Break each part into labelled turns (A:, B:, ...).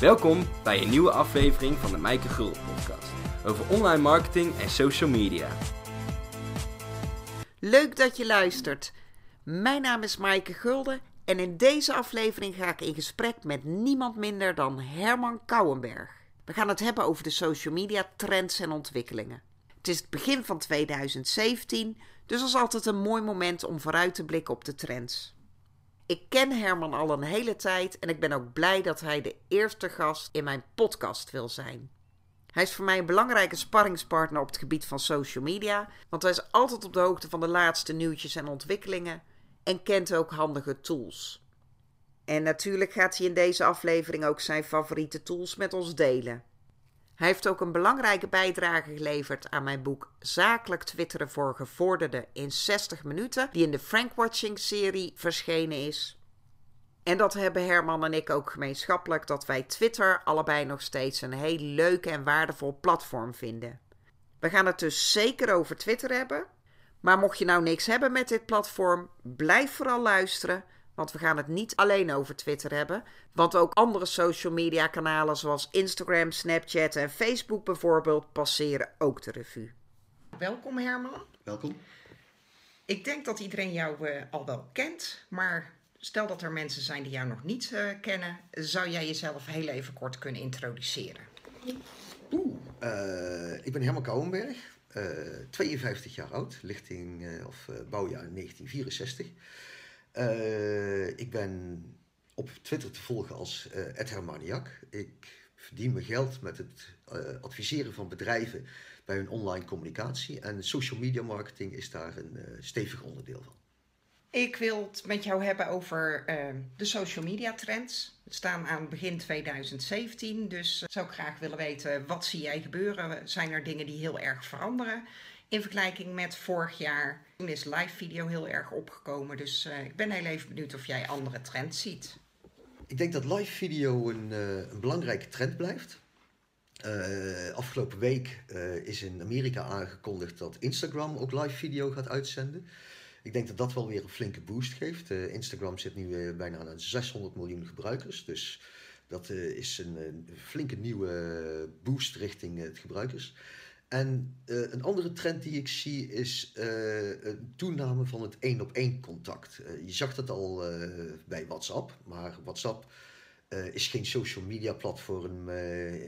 A: Welkom bij een nieuwe aflevering van de Mijke Gulden podcast over online marketing en social media.
B: Leuk dat je luistert. Mijn naam is Maaike Gulden en in deze aflevering ga ik in gesprek met niemand minder dan Herman Kouwenberg. We gaan het hebben over de social media trends en ontwikkelingen. Het is het begin van 2017, dus is altijd een mooi moment om vooruit te blikken op de trends. Ik ken Herman al een hele tijd en ik ben ook blij dat hij de eerste gast in mijn podcast wil zijn. Hij is voor mij een belangrijke sparringspartner op het gebied van social media, want hij is altijd op de hoogte van de laatste nieuwtjes en ontwikkelingen en kent ook handige tools. En natuurlijk gaat hij in deze aflevering ook zijn favoriete tools met ons delen. Hij heeft ook een belangrijke bijdrage geleverd aan mijn boek Zakelijk Twitteren voor Gevorderden in 60 minuten, die in de Frankwatching-serie verschenen is. En dat hebben Herman en ik ook gemeenschappelijk, dat wij Twitter allebei nog steeds een heel leuk en waardevol platform vinden. We gaan het dus zeker over Twitter hebben. Maar mocht je nou niks hebben met dit platform, blijf vooral luisteren, want we gaan het niet alleen over Twitter hebben, want ook andere social media kanalen zoals Instagram, Snapchat en Facebook bijvoorbeeld passeren ook de revue. Welkom Herman.
C: Welkom.
B: Ik denk dat iedereen jou uh, al wel kent, maar stel dat er mensen zijn die jou nog niet uh, kennen, zou jij jezelf heel even kort kunnen introduceren?
C: Oeh, uh, ik ben Herman Kouwenberg, 52 jaar oud, lichting of bouwjaar 1964. Ik ben op Twitter te volgen als uh, Ed Hermaniak. Ik verdien mijn geld met het uh, adviseren van bedrijven bij hun online communicatie. En social media marketing is daar een stevig onderdeel van.
B: Ik wil het met jou hebben over de social media trends. We staan aan begin 2017, dus zou ik graag willen weten, wat zie jij gebeuren? Zijn er dingen die heel erg veranderen? In vergelijking met vorig jaar, toen is live video heel erg opgekomen. Dus ik ben heel even benieuwd of jij andere trends ziet.
C: Ik denk dat live video een, uh, een belangrijke trend blijft. Uh, afgelopen week is in Amerika aangekondigd dat Instagram ook live video gaat uitzenden. Ik denk dat dat wel weer een flinke boost geeft. Instagram zit nu bijna aan 600 miljoen gebruikers. Dus dat is een, een, flinke nieuwe boost richting het gebruikers. En uh, een andere trend die ik zie is uh, een toename van het één op één contact. Uh, je zag dat al bij WhatsApp, maar WhatsApp is geen social media platform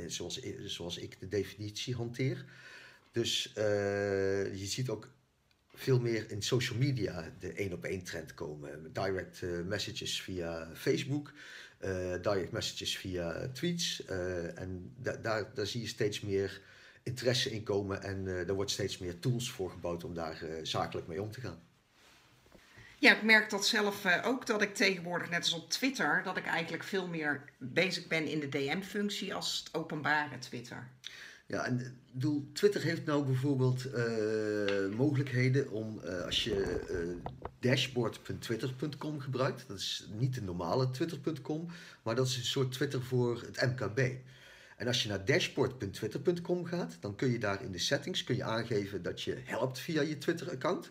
C: zoals, zoals ik de definitie hanteer. Dus je ziet ook veel meer in social media de één op één trend komen. Direct messages via Facebook, direct messages via tweets. en da daar, daar zie je steeds meer interesse in komen en uh, er wordt steeds meer tools voor gebouwd om daar uh, zakelijk mee om te gaan.
B: Ja, ik merk dat zelf uh, ook dat ik tegenwoordig, net als op Twitter, dat ik eigenlijk veel meer bezig ben in de DM-functie als het openbare Twitter.
C: Ja, en bedoel, Twitter heeft nou bijvoorbeeld mogelijkheden om als je dashboard.twitter.com gebruikt, dat is niet de normale twitter.com, maar dat is een soort Twitter voor het MKB. En als je naar dashboard.twitter.com gaat, dan kun je daar in de settings kun je aangeven dat je helpt via je Twitter-account.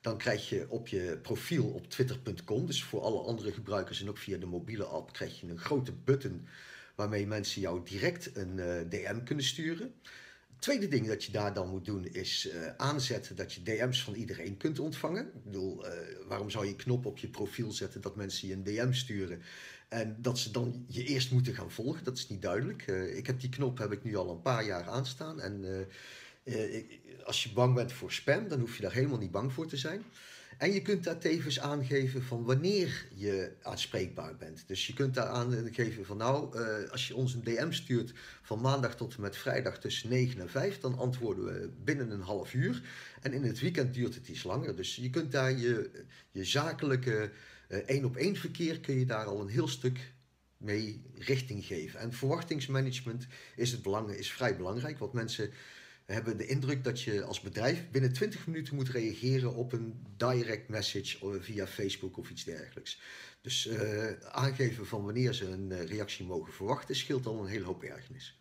C: Dan krijg je op je profiel op twitter.com, dus voor alle andere gebruikers en ook via de mobiele app, krijg je een grote button waarmee mensen jou direct een uh, DM kunnen sturen. Tweede ding dat je daar dan moet doen is uh, aanzetten dat je DM's van iedereen kunt ontvangen. Ik bedoel, uh, waarom zou je knop op je profiel zetten dat mensen je een DM sturen en dat ze dan je eerst moeten gaan volgen, dat is niet duidelijk. Uh, ik heb die knop heb ik nu al een paar jaar aanstaan. En als je bang bent voor spam, dan hoef je daar helemaal niet bang voor te zijn. En je kunt daar tevens aangeven van wanneer je aanspreekbaar bent. Dus je kunt daar aangeven van nou, als je ons een DM stuurt van maandag tot en met vrijdag tussen 9 en 5, dan antwoorden we binnen een half uur. En in het weekend duurt het iets langer. Dus je kunt daar je, je zakelijke één op één verkeer kun je daar al een heel stuk mee richting geven. En verwachtingsmanagement is, het belang, is vrij belangrijk, want mensen hebben de indruk dat je als bedrijf binnen 20 minuten moet reageren op een direct message via Facebook of iets dergelijks. Dus uh, aangeven van wanneer ze een uh, reactie mogen verwachten scheelt al een hele hoop ergernis.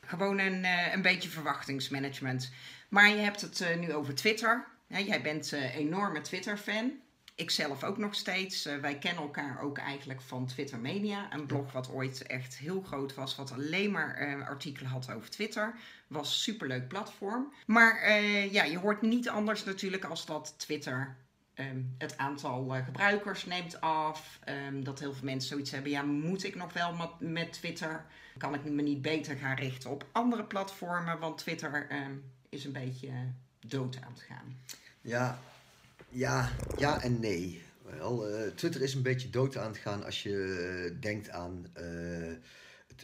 B: Gewoon een, een beetje verwachtingsmanagement. Maar je hebt het nu over Twitter. Jij bent een enorme Twitter-fan. Ik zelf ook nog steeds. Eh, wij kennen elkaar ook eigenlijk van Twitter Mania. Een blog wat ooit echt heel groot was. Wat alleen maar uh, artikelen had over Twitter. Was een superleuk platform. Maar ja, je hoort niet anders natuurlijk als dat Twitter Ehm, het aantal gebruikers neemt af. Um, dat heel veel mensen zoiets hebben: ja, moet ik nog wel met, met Twitter? Kan ik me niet beter gaan richten op andere platformen? Want Twitter um, is een beetje dood aan het gaan.
C: Ja, ja, ja en nee. Wel, uh, Twitter is een beetje dood aan het gaan als je uh, denkt aan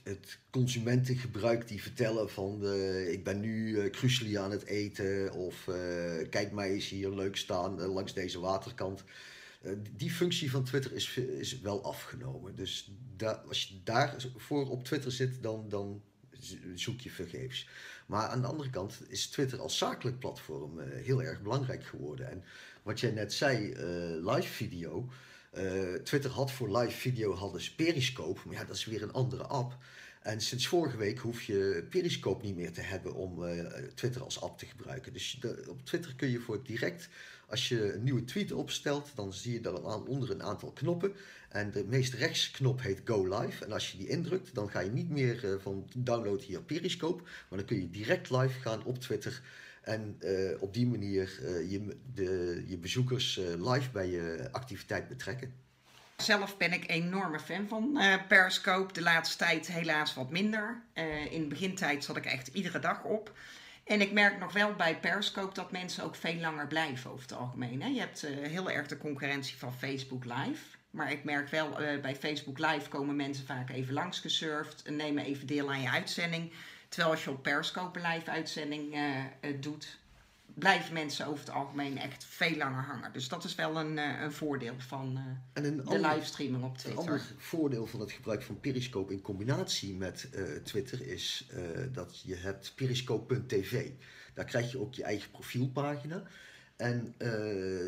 C: het, consumentengebruik die vertellen van ik ben nu uh, aan het eten of kijk mij eens hier leuk staan langs deze waterkant. die functie van Twitter is, is wel afgenomen. Dus als je daarvoor op Twitter zit, dan, dan zoek je vergeefs. Maar aan de andere kant is Twitter als zakelijk platform heel erg belangrijk geworden. En wat jij net zei, live video. Uh, Twitter had voor live video hadden Periscope, maar ja, dat is weer een andere app. En sinds vorige week hoef je Periscope niet meer te hebben om uh, Twitter als app te gebruiken. Dus op Twitter kun je voor direct, als je een nieuwe tweet opstelt, dan zie je daar aan, onder een aantal knoppen. En de meest rechts knop heet Go Live. En als je die indrukt, dan ga je niet meer van download hier Periscope, maar dan kun je direct live gaan op Twitter. En uh, op die manier uh, je, de, je bezoekers uh, live bij je activiteit betrekken.
B: Zelf ben ik enorme fan van Periscope. De laatste tijd helaas wat minder. in de begintijd zat ik echt iedere dag op. En ik merk nog wel bij Periscope dat mensen ook veel langer blijven over het algemeen. Hè? Je hebt heel erg de concurrentie van Facebook Live. Maar ik merk wel, bij Facebook Live komen mensen vaak even langs gesurfd en nemen even deel aan je uitzending. Terwijl als je op Periscope een live uitzending uh, doet, blijven mensen over het algemeen echt veel langer hangen. Dus dat is wel een, uh, een voordeel van uh, en een de ander, livestreaming op Twitter.
C: Een ander voordeel van het gebruik van Periscope in combinatie met Twitter is dat je hebt periscope.tv. Daar krijg je ook je eigen profielpagina. En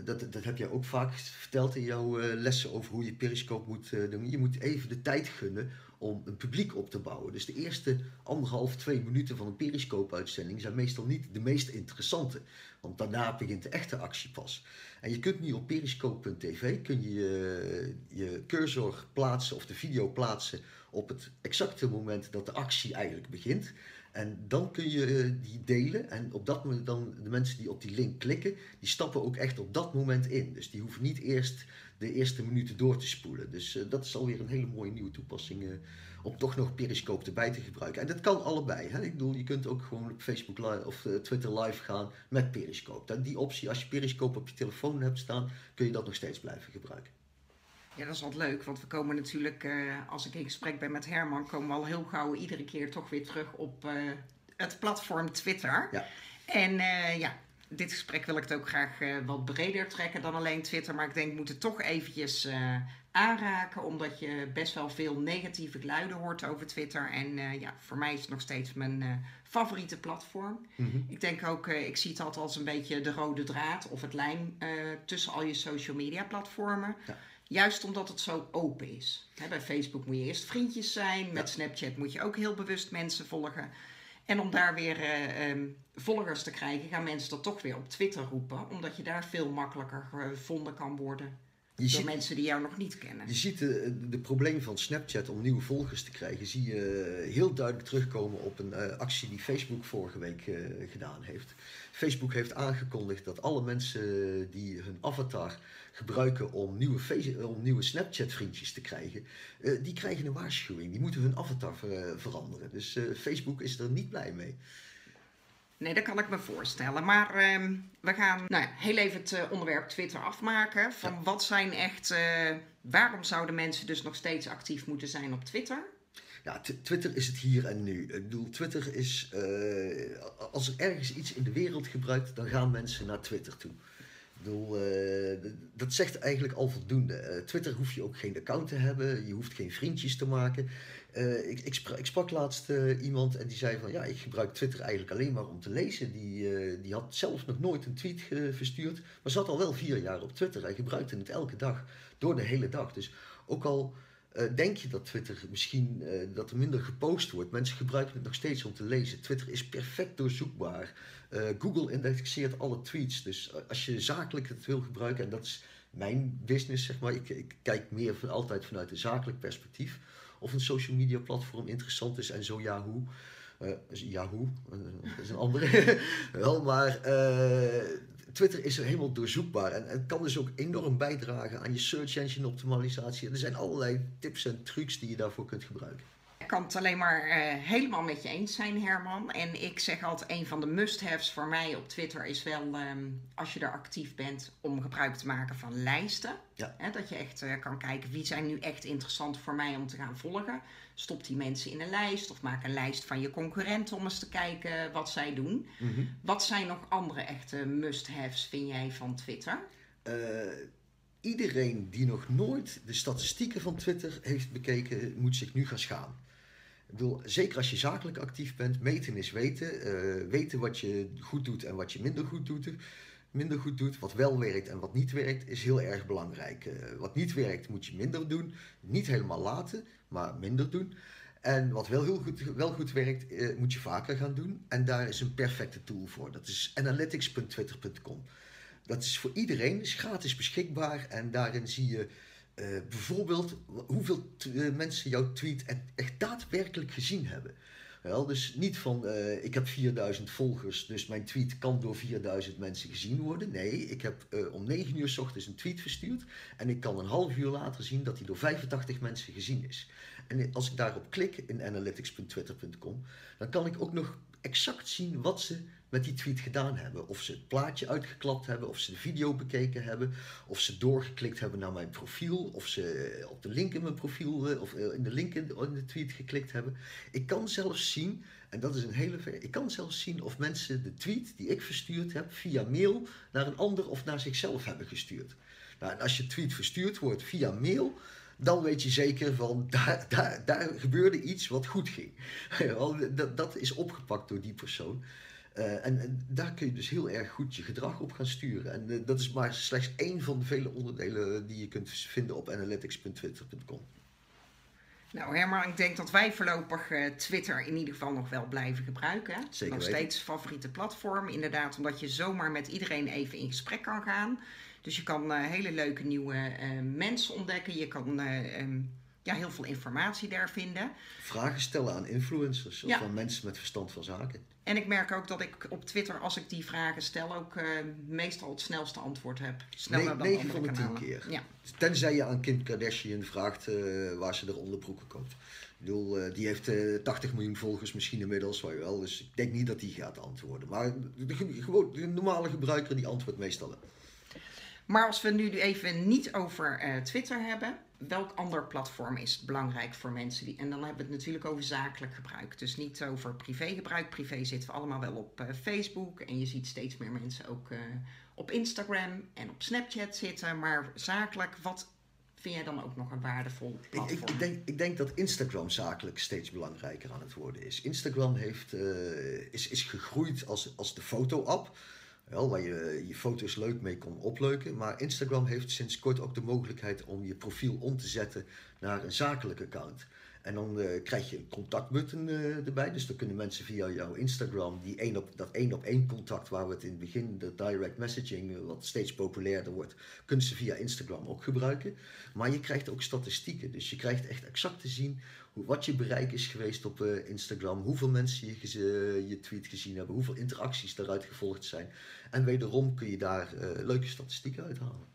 C: dat, dat heb jij ook vaak verteld in jouw lessen over hoe je Periscope moet doen. Je moet even de tijd gunnen om een publiek op te bouwen. Dus de eerste anderhalf, twee minuten van een periscope-uitzending zijn meestal niet de meest interessante. Want daarna begint de echte actie pas. En je kunt nu op periscope.tv kun je, je cursor plaatsen of de video plaatsen op het exacte moment dat de actie eigenlijk begint. En dan kun je eh, die delen. En op dat moment dan de mensen die op die link klikken, die stappen ook echt op dat moment in. Dus die hoeven niet eerst de eerste minuten door te spoelen. Dus uh, dat is alweer een hele mooie nieuwe toepassing uh, om toch nog Periscope erbij te gebruiken. En dat kan allebei. Hè? Ik bedoel, je kunt ook gewoon op Facebook live of Twitter live gaan met Periscope. die optie, als je Periscope op je telefoon hebt staan, kun je dat nog steeds blijven gebruiken.
B: Ja, dat is wat leuk, want we komen natuurlijk, als ik in gesprek ben met Herman, komen we al heel gauw iedere keer toch weer terug op het platform Twitter. Ja. En ja, dit gesprek wil ik het ook graag wat breder trekken dan alleen Twitter. Maar ik denk, ik moet het toch eventjes aanraken. Omdat je best wel veel negatieve geluiden hoort over Twitter. En uh, ja, voor mij is het nog steeds mijn favoriete platform. Mm -hmm. Ik denk ook, ik zie het altijd als een beetje de rode draad of het lijn tussen al je social media platformen. Ja. Juist omdat het zo open is. Bij Facebook moet je eerst vriendjes zijn. Met. Snapchat moet je ook heel bewust mensen volgen. En om daar weer uh, um, volgers te krijgen, gaan mensen dat toch weer op Twitter roepen. Omdat je daar veel makkelijker gevonden kan worden. Je ziet, mensen die jou nog niet kennen.
C: Je ziet de, de problemen van Snapchat om nieuwe volgers te krijgen, zie je heel duidelijk terugkomen op een uh, actie die Facebook vorige week uh, gedaan heeft. Facebook heeft aangekondigd dat alle mensen die hun avatar gebruiken om nieuwe, face, om nieuwe Snapchat-vriendjes te krijgen, uh, die krijgen een waarschuwing. Die moeten hun avatar ver, veranderen. Dus Facebook is er niet blij mee.
B: Nee, dat kan ik me voorstellen. Maar uh, we gaan nou, heel even het uh, onderwerp Twitter afmaken. Van ja. wat zijn echt. Uh, waarom zouden mensen dus nog steeds actief moeten zijn op Twitter?
C: Ja, Twitter is het hier en nu. Ik bedoel, Twitter is. Uh, als er ergens iets in de wereld gebruikt, dan gaan mensen naar Twitter toe. Ik bedoel, dat zegt eigenlijk al voldoende. Twitter hoef je ook geen account te hebben, je hoeft geen vriendjes te maken. Uh, ik, ik, sprak, laatst uh, iemand en die zei van ja, ik gebruik Twitter eigenlijk alleen maar om te lezen. Die, uh, die had zelf nog nooit een tweet verstuurd, maar zat al wel vier jaar op Twitter. Hij gebruikte het elke dag, door de hele dag. Dus ook al denk je dat Twitter misschien dat er minder gepost wordt, mensen gebruiken het nog steeds om te lezen. Twitter is perfect doorzoekbaar. Google indexeert alle tweets. Dus als je zakelijk het wil gebruiken, en dat is mijn business, zeg maar. Ik, ik kijk meer van, altijd vanuit een zakelijk perspectief. Of een social media platform interessant is en zo ja Yahoo, uh, dat is een andere. Wel, maar uh, Twitter is er helemaal doorzoekbaar en het kan dus ook enorm bijdragen aan je search engine optimalisatie. Er zijn allerlei tips en trucs die je daarvoor kunt gebruiken.
B: Kan het alleen maar uh, helemaal met je eens zijn, Herman. En ik zeg altijd, een van de must-haves voor mij op Twitter is wel, um, als je er actief bent, om gebruik te maken van lijsten. Ja. He, dat je echt uh, kan kijken, wie zijn nu echt interessant voor mij om te gaan volgen. Stop die mensen in een lijst of maak een lijst van je concurrenten om eens te kijken wat zij doen. Mm -hmm. Wat zijn nog andere echte must-haves, vind jij, van Twitter?
C: Uh, iedereen die nog nooit de statistieken van Twitter heeft bekeken, moet zich nu gaan schamen. Zeker als je zakelijk actief bent, meten is weten. Uh, weten wat je goed doet en wat je minder goed doet. Minder goed doet, wat wel werkt en wat niet werkt, is heel erg belangrijk. Uh, wat niet werkt, moet je minder doen. Niet helemaal laten, maar minder doen. En wat wel heel goed, wel goed werkt, uh, moet je vaker gaan doen. En daar is een perfecte tool voor. Dat is analytics.twitter.com. Dat is voor iedereen, is gratis beschikbaar. En daarin zie je uh, bijvoorbeeld hoeveel uh, mensen jouw tweet echt daadwerkelijk gezien hebben. Wel, dus niet van uh, ik heb 4000 volgers, dus mijn tweet kan door 4000 mensen gezien worden. Nee, ik heb om 9 uur s ochtends een tweet verstuurd en ik kan een half uur later zien dat hij door 85 mensen gezien is. En als ik daarop klik in analytics.twitter.com, dan kan ik ook nog exact zien wat ze met die tweet gedaan hebben. Of ze het plaatje uitgeklapt hebben, of ze de video bekeken hebben, of ze doorgeklikt hebben naar mijn profiel, of ze op de link in mijn profiel of in de link in de tweet geklikt hebben. Ik kan zelfs zien, en dat is een hele ik kan zelfs zien of mensen de tweet die ik verstuurd heb via mail naar een ander of naar zichzelf hebben gestuurd. Nou, en als je tweet verstuurd wordt via mail, dan weet je zeker van daar, daar, daar gebeurde iets wat goed ging. dat, dat is opgepakt door die persoon. Uh, en, en, daar kun je dus heel erg goed je gedrag op gaan sturen. En uh, dat is maar slechts één van de vele onderdelen die je kunt vinden op analytics.twitter.com.
B: Nou Herman, ik denk dat wij voorlopig uh, Twitter in ieder geval nog wel blijven gebruiken.
C: Zeker
B: nog steeds favoriete platform. Inderdaad, omdat je zomaar met iedereen even in gesprek kan gaan. Dus je kan hele leuke nieuwe mensen ontdekken. Je kan um, ja, heel veel informatie daar vinden.
C: Vragen stellen aan influencers of ja. aan mensen met verstand van zaken.
B: En ik merk ook dat ik op Twitter, als ik die vragen stel, ook uh, meestal het snelste antwoord heb. Sneller
C: nee,
B: dan
C: 9 van de 10 keer. Ja. Tenzij je aan Kim Kardashian vraagt uh, waar ze de onderbroeken koopt. Ik bedoel, uh, die heeft 80 miljoen volgers misschien inmiddels, waar wel. Dus ik denk niet dat die gaat antwoorden. Maar de, gewoon, de normale gebruiker die antwoordt meestal.
B: Maar als we nu even niet over Twitter hebben, welk ander platform is belangrijk voor mensen? Die, en dan hebben we het natuurlijk over zakelijk gebruik. Dus niet over privégebruik. Privé zitten we allemaal wel op uh, Facebook. En je ziet steeds meer mensen ook uh, op Instagram en op Snapchat zitten. Maar zakelijk, wat vind jij dan ook nog een waardevol platform?
C: Ik, ik, denk, ik denk dat Instagram zakelijk steeds belangrijker aan het worden is. Instagram heeft, uh, is, is gegroeid als, als de foto-app. Wel, waar je je foto's leuk mee kon opleuken. Maar Instagram heeft sinds kort ook de mogelijkheid om je profiel om te zetten naar een zakelijk account. En dan uh, krijg je een contactbutton uh, erbij. Dus dan kunnen mensen via jouw Instagram, die één op, dat één op één contact waar we het in het begin, de direct messaging, uh, wat steeds populairder wordt, kunnen ze via Instagram ook gebruiken. Maar je krijgt ook statistieken. Dus je krijgt echt exact te zien hoe, wat je bereik is geweest op Instagram, hoeveel mensen je, je tweet gezien hebben, hoeveel interacties daaruit gevolgd zijn. En wederom kun je daar leuke statistieken uithalen.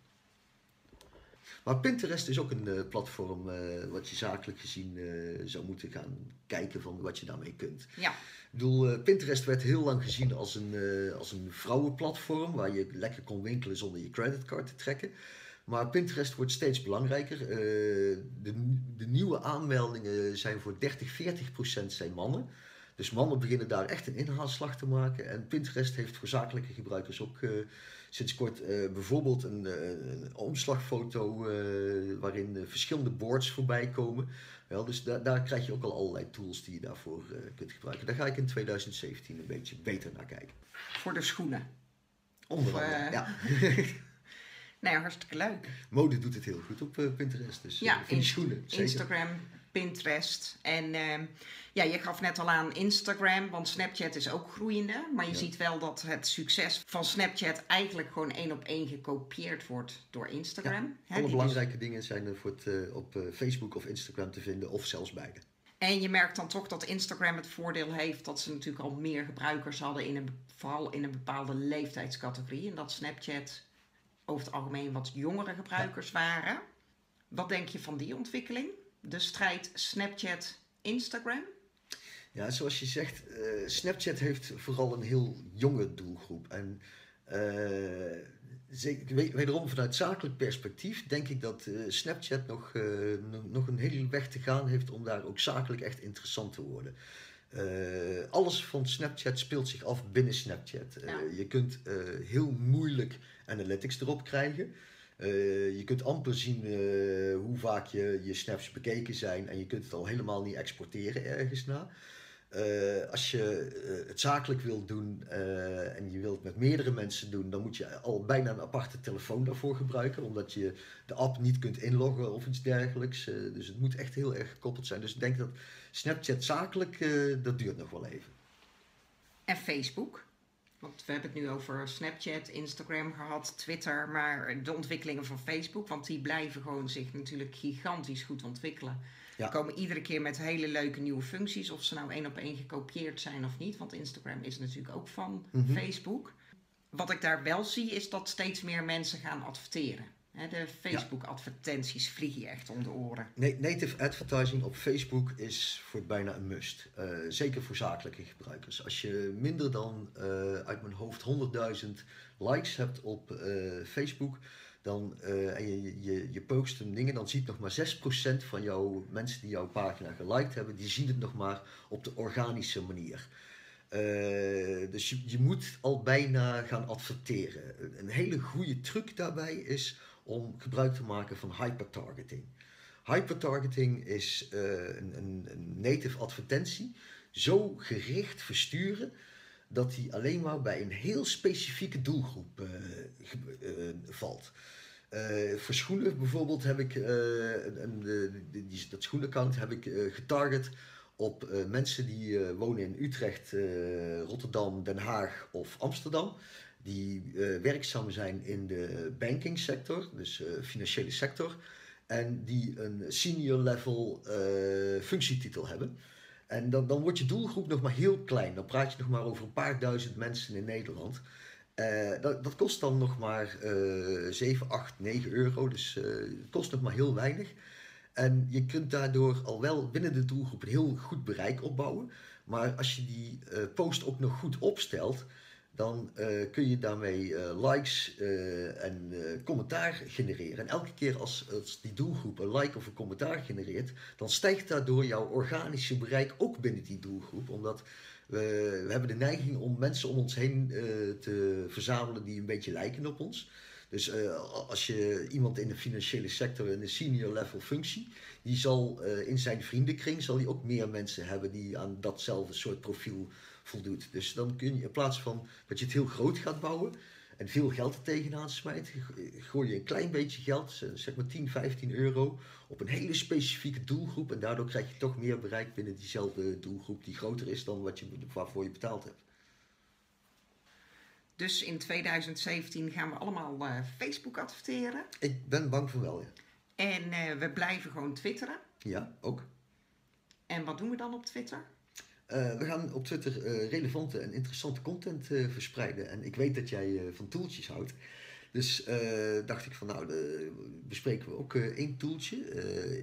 C: Maar Pinterest is ook een uh, platform uh, wat je zakelijk gezien uh, zou moeten gaan kijken van wat je daarmee kunt.
B: Ja.
C: Ik bedoel, Pinterest werd heel lang gezien als een, als een vrouwenplatform waar je lekker kon winkelen zonder je creditcard te trekken. Maar Pinterest wordt steeds belangrijker. de, de nieuwe aanmeldingen zijn voor 30, 40 procent zijn mannen. Dus mannen beginnen daar echt een inhaalslag te maken. En Pinterest heeft voor zakelijke gebruikers ook sinds kort uh, bijvoorbeeld een, een omslagfoto uh, waarin verschillende boards voorbij komen. Wel, dus da daar krijg je ook al allerlei tools die je daarvoor kunt gebruiken. Daar ga ik in 2017 een beetje beter naar kijken.
B: Voor de schoenen?
C: Onder andere, ja.
B: nee, hartstikke leuk.
C: Mode doet het heel goed op Pinterest, dus
B: ja,
C: die schoenen.
B: Zeker. Instagram Pinterest. En ehm, ja, je gaf net al aan Instagram, want Snapchat is ook groeiende. Maar je ziet wel dat het succes van Snapchat eigenlijk gewoon één op één gekopieerd wordt door Instagram.
C: Alle belangrijke dingen zijn er voor het, eh, op eh, Facebook of Instagram te vinden, of zelfs beide.
B: En je merkt dan toch dat Instagram het voordeel heeft dat ze natuurlijk al meer gebruikers hadden, in een, vooral in een bepaalde leeftijdscategorie. En dat Snapchat over het algemeen wat jongere gebruikers waren. Wat denk je van die ontwikkeling? De strijd Snapchat-Instagram?
C: Ja, zoals je zegt, eh, Snapchat heeft vooral een heel jonge doelgroep. En eh, zeker, we- wederom vanuit zakelijk perspectief denk ik dat eh, Snapchat nog, nog- een hele weg te gaan heeft om daar ook zakelijk echt interessant te worden. Alles van Snapchat speelt zich af binnen Snapchat.
B: Ja.
C: je kunt heel moeilijk analytics erop krijgen. Eh, je kunt amper zien eh, hoe vaak je, je snaps bekeken zijn en je kunt het al helemaal niet exporteren ergens na. Eh, als je het zakelijk wilt doen en je wilt het met meerdere mensen doen, dan moet je al bijna een aparte telefoon daarvoor gebruiken, omdat je de app niet kunt inloggen of iets dergelijks. Dus het moet echt heel erg gekoppeld zijn. Dus ik denk dat Snapchat zakelijk, dat duurt nog wel even.
B: En Facebook? Want we hebben het nu over Snapchat, Instagram gehad, Twitter, maar de ontwikkelingen van Facebook, want die blijven gewoon zich natuurlijk gigantisch goed ontwikkelen.
C: Ja.
B: Die komen iedere keer met hele leuke nieuwe functies, of ze nou één op één gekopieerd zijn of niet, want Instagram is natuurlijk ook van
C: Mhm.
B: Facebook. Wat ik daar wel zie, is dat steeds meer mensen gaan adverteren. De Facebook-advertenties vliegen je echt om de oren.
C: Na- Native advertising op Facebook is voor bijna een must. Eh, zeker voor zakelijke gebruikers. Als je minder dan eh, uit mijn hoofd 100.000 likes hebt op eh, Facebook, dan, en je, je, je post dingen, dan ziet nog maar 6% van jouw mensen die jouw pagina geliked hebben, die zien het nog maar op de organische manier. Dus je moet al bijna gaan adverteren. Een hele goede truc daarbij is om gebruik te maken van hypertargeting. Hypertargeting is eh, een, een, native advertentie zo gericht versturen dat die alleen maar bij een heel specifieke doelgroep eh, eh, valt. Voor schoenen bijvoorbeeld heb ik een, de- die, dat schoenaccount heb ik getarget op mensen die wonen in Utrecht, Rotterdam, Den Haag of Amsterdam. Die eh, werkzaam zijn in de banking sector, dus eh, financiële sector. En die een senior level eh, functietitel hebben. En dan, dan wordt je doelgroep nog maar heel klein. Dan praat je nog maar over een paar duizend mensen in Nederland. Dat, dat kost dan nog maar eh 7, 8, 9 euro. Dus het kost nog maar heel weinig. En je kunt daardoor al wel binnen de doelgroep een heel goed bereik opbouwen. Maar als je die post ook nog goed opstelt, dan eh, kun je daarmee eh, likes eh, en commentaar genereren. En elke keer als, als die doelgroep een like of een commentaar genereert, dan stijgt daardoor jouw organische bereik ook binnen die doelgroep. Omdat we, we hebben de neiging om mensen om ons heen te verzamelen die een beetje lijken op ons. Dus als je iemand in de financiële sector in een senior level functie, die zal in zijn vriendenkring zal hij ook meer mensen hebben die aan datzelfde soort profiel voldoet. Dus dan kun je in plaats van dat je het heel groot gaat bouwen en veel geld er tegenaan smijt, gooi je een klein beetje geld, zeg maar 10, 15 euro, op een hele specifieke doelgroep. En daardoor krijg je toch meer bereik binnen diezelfde doelgroep die groter is dan wat je, waarvoor je betaald hebt.
B: Dus in 2017 gaan we allemaal eh, Facebook adverteren.
C: Ik ben bang voor wel, ja.
B: En eh, we blijven gewoon twitteren.
C: Ja, ook.
B: En wat doen we dan op Twitter?
C: Uh, we gaan op Twitter uh, relevante en interessante content uh, verspreiden. En ik weet dat jij van toeltjes houdt. Dus dacht ik van nou, bespreken we ook één toeltje.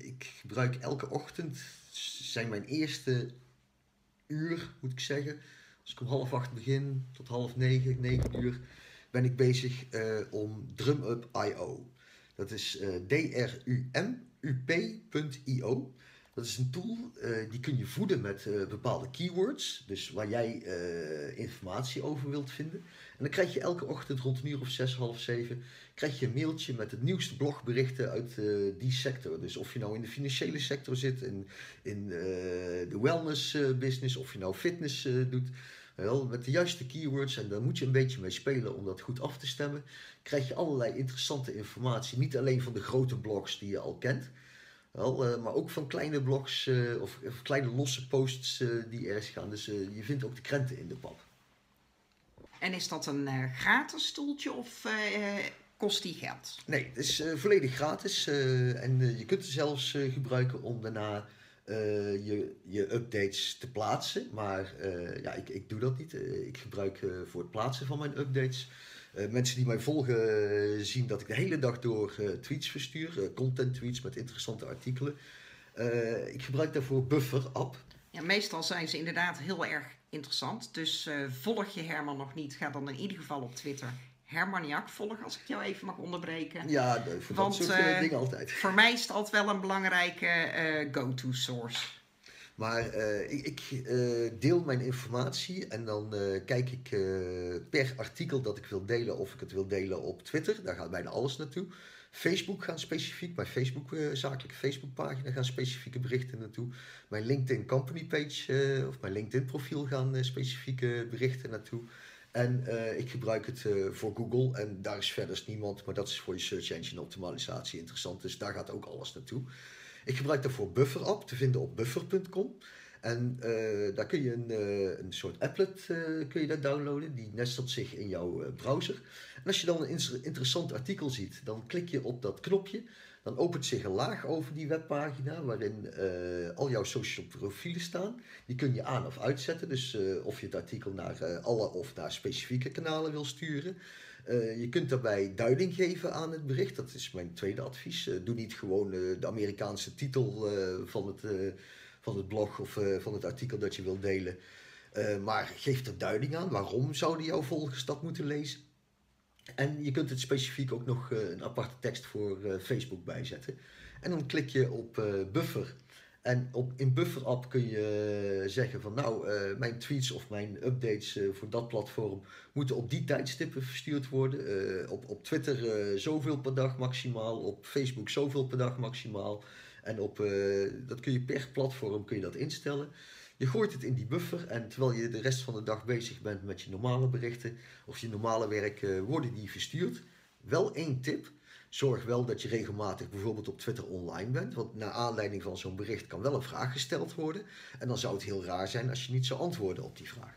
C: ik gebruik elke ochtend, zijn mijn eerste uur moet ik zeggen. Als ik om half acht begin tot half negen, negen uur, ben ik bezig om DrumUp.io. Dat is D-R-U-M-U-P.io. Dat is een tool, uh, die kun je voeden met uh, bepaalde keywords. Dus waar jij uh, informatie over wilt vinden. En dan krijg je elke ochtend rond een uur of zes, half zeven... krijg je een mailtje met het nieuwste blogberichten uit die sector. Dus of je nou in de financiële sector zit, in, in de wellness business... of je nou fitness doet... Wel, met de juiste keywords, en daar moet je een beetje mee spelen om dat goed af te stemmen... krijg je allerlei interessante informatie. Niet alleen van de grote blogs die je al kent... Wel, maar ook van kleine blogs of, of, kleine losse posts die ergens gaan. Dus je vindt ook de krenten in de pap.
B: En is dat een gratis stoeltje of kost die geld?
C: Nee, het is volledig gratis. en je kunt het zelfs gebruiken om daarna uh, je, je updates te plaatsen. Maar uh, ja, ik, ik doe dat niet. Uh, ik gebruik voor het plaatsen van mijn updates. Mensen die mij volgen zien dat ik de hele dag door tweets verstuur. content tweets met interessante artikelen. ik gebruik daarvoor Buffer app.
B: Ja, meestal zijn ze inderdaad heel erg interessant. Dus volg je Herman nog niet, ga dan in ieder geval op Twitter Hermaniak volgen, als ik jou even mag onderbreken.
C: Ja, voor Want, dat soort uh, dingen altijd.
B: Voor mij is het altijd wel een belangrijke uh, go-to source.
C: Maar uh, ik, ik deel mijn informatie en dan kijk ik per artikel dat ik wil delen of ik het wil delen op Twitter. Daar gaat bijna alles naartoe. Facebook gaan specifiek, mijn Facebook, zakelijke Facebookpagina gaan specifieke berichten naartoe. Mijn LinkedIn company page of mijn LinkedIn profiel gaan specifieke berichten naartoe. En ik gebruik het voor Google en daar is verder niemand, maar dat is voor je search engine optimalisatie interessant. Dus daar gaat ook alles naartoe. Ik gebruik daarvoor Buffer app te vinden op buffer.com. En uh, daar kun je een, een soort applet kun je daar downloaden. Die nestelt zich in jouw browser. En als je dan een interessant artikel ziet, dan klik je op dat knopje. Dan opent zich een laag over die webpagina waarin al jouw social profielen staan. Die kun je aan of uitzetten. Dus of je het artikel naar alle of naar specifieke kanalen wil sturen. Je kunt daarbij duiding geven aan het bericht. Dat is mijn tweede advies. doe niet gewoon de Amerikaanse titel van, het, van het blog of van het artikel dat je wilt delen. maar geef er duiding aan. Waarom zouden jouw volgers dat moeten lezen? En je kunt het specifiek ook nog een aparte tekst voor Facebook bijzetten. En dan klik je op buffer. En op, in Buffer app kun je zeggen van nou, mijn tweets of mijn updates voor dat platform moeten op die tijdstippen verstuurd worden. op, op Twitter zoveel per dag maximaal, op Facebook zoveel per dag maximaal. En op, dat kun je per platform kun je dat instellen. Je gooit het in die buffer en terwijl je de rest van de dag bezig bent met je normale berichten of je normale werk, worden die verstuurd. Wel één tip. Zorg wel dat je regelmatig bijvoorbeeld op Twitter online bent. Want naar aanleiding van zo'n bericht kan wel een vraag gesteld worden. En dan zou het heel raar zijn als je niet zou antwoorden op die vraag.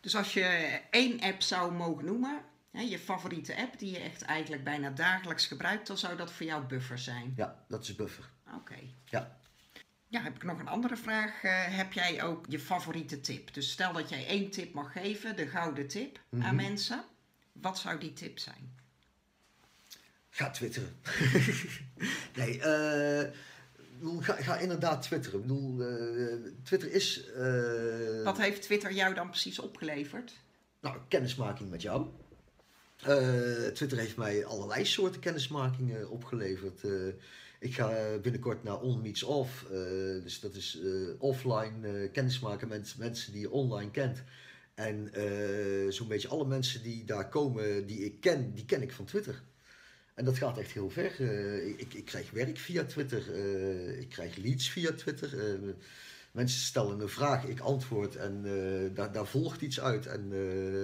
B: Dus als je één app zou mogen noemen, hè, je favoriete app die je echt eigenlijk bijna dagelijks gebruikt, dan zou dat voor jou Buffer zijn.
C: Ja, dat is Buffer.
B: Oké.
C: Ja.
B: Ja, heb ik nog een andere vraag. Uh, heb jij ook je favoriete tip? Dus stel dat jij één tip mag geven, de gouden tip aan mhm. mensen. Wat zou die tip zijn?
C: Ga twitteren. nee, uh, ga, ga, inderdaad twitteren. Ik bedoel, uh, Twitter is...
B: Wat heeft Twitter jou dan precies opgeleverd?
C: Nou, kennismaking met jou. Twitter heeft mij allerlei soorten kennismakingen opgeleverd. Ik ga binnenkort naar On Meets Off. Dus dat is offline kennismaken met mensen die je online kent. En zo'n beetje alle mensen die daar komen, die ik ken, die ken ik van Twitter. En dat gaat echt heel ver. Ik, ik, krijg werk via Twitter. ik krijg leads via Twitter. mensen stellen een vraag, ik antwoord en daar, daar volgt iets uit. En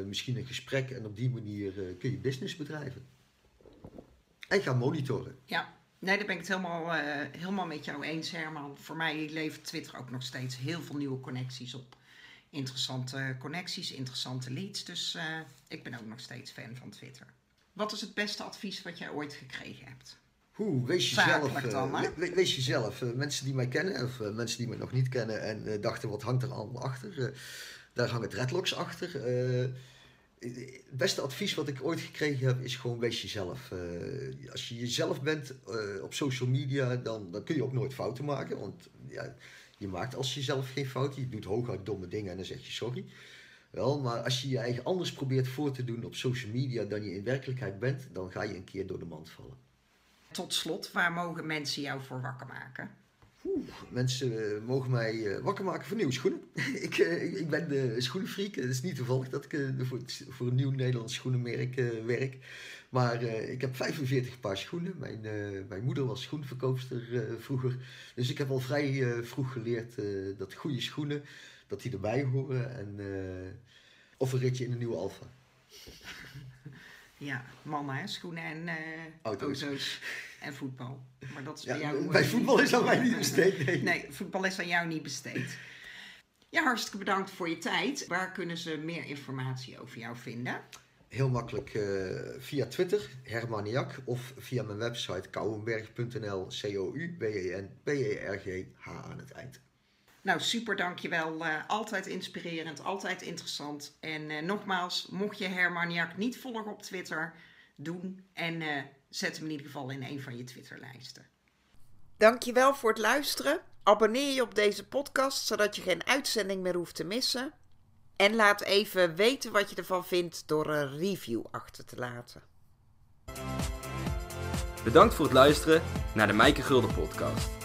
C: misschien een gesprek. En op die manier kun je business bedrijven. En ga monitoren.
B: Ja, Nee, daar ben ik het helemaal, helemaal met jou eens, Herman. Voor mij levert Twitter ook nog steeds heel veel nieuwe connecties op. Interessante connecties, interessante leads. Dus ik ben ook nog steeds fan van Twitter. Wat is het beste advies wat jij ooit gekregen hebt?
C: Hoe, wees jezelf. Dan, uh, wees jezelf. mensen die mij kennen, of mensen die mij nog niet kennen en dachten, wat hangt er allemaal achter? daar hangen dreadlocks achter het beste advies wat ik ooit gekregen heb is gewoon wees jezelf. Als je jezelf bent op social media, dan, dan kun je ook nooit fouten maken. Want ja, je maakt als jezelf geen fouten. Je doet hooguit domme dingen en dan zeg je sorry. Wel, maar als je je eigen anders probeert voor te doen op social media dan je in werkelijkheid bent, dan ga je een keer door de mand vallen.
B: Tot slot, waar mogen mensen jou voor wakker maken?
C: Oeh, mensen eh, mogen mij uh, wakker maken voor nieuwe schoenen. ik, uh, ik ben de schoenenfreak. Het is niet toevallig dat ik voor, voor, een nieuw Nederlands schoenenmerk werk. Maar ik heb 45 paar schoenen. Mijn, mijn moeder was schoenverkoopster vroeger. Dus ik heb al vrij vroeg geleerd dat goede schoenen, dat die erbij horen. En, of een ritje in een nieuwe Alfa.
B: Ja, mannen, hè? schoenen en eh,
C: Auto's.
B: auto's. en voetbal. Maar dat is
C: Ja,
B: bij jou...
C: bij
B: eh,
C: voetbal is aan mij niet besteed, nee.
B: Nee, voetbal is aan jou niet besteed. Ja, hartstikke bedankt voor je tijd. Waar kunnen ze meer informatie over jou vinden?
C: Heel makkelijk eh, via Twitter, Hermaniak, of via mijn website kouwenberg.nl, C-O-U-B-E-N-B-E-R-G-H aan het eind.
B: Nou, super, dankjewel. Eh altijd inspirerend, altijd interessant. En eh, nogmaals, mocht je Hermaniak niet volgen op Twitter, doen. En eh, zet hem in ieder geval in een van je Twitterlijsten. Dankjewel voor het luisteren. Abonneer je op deze podcast, zodat je geen uitzending meer hoeft te missen. En laat even weten wat je ervan vindt door een review achter te laten.
A: Bedankt voor het luisteren naar de Mijke Gulden podcast.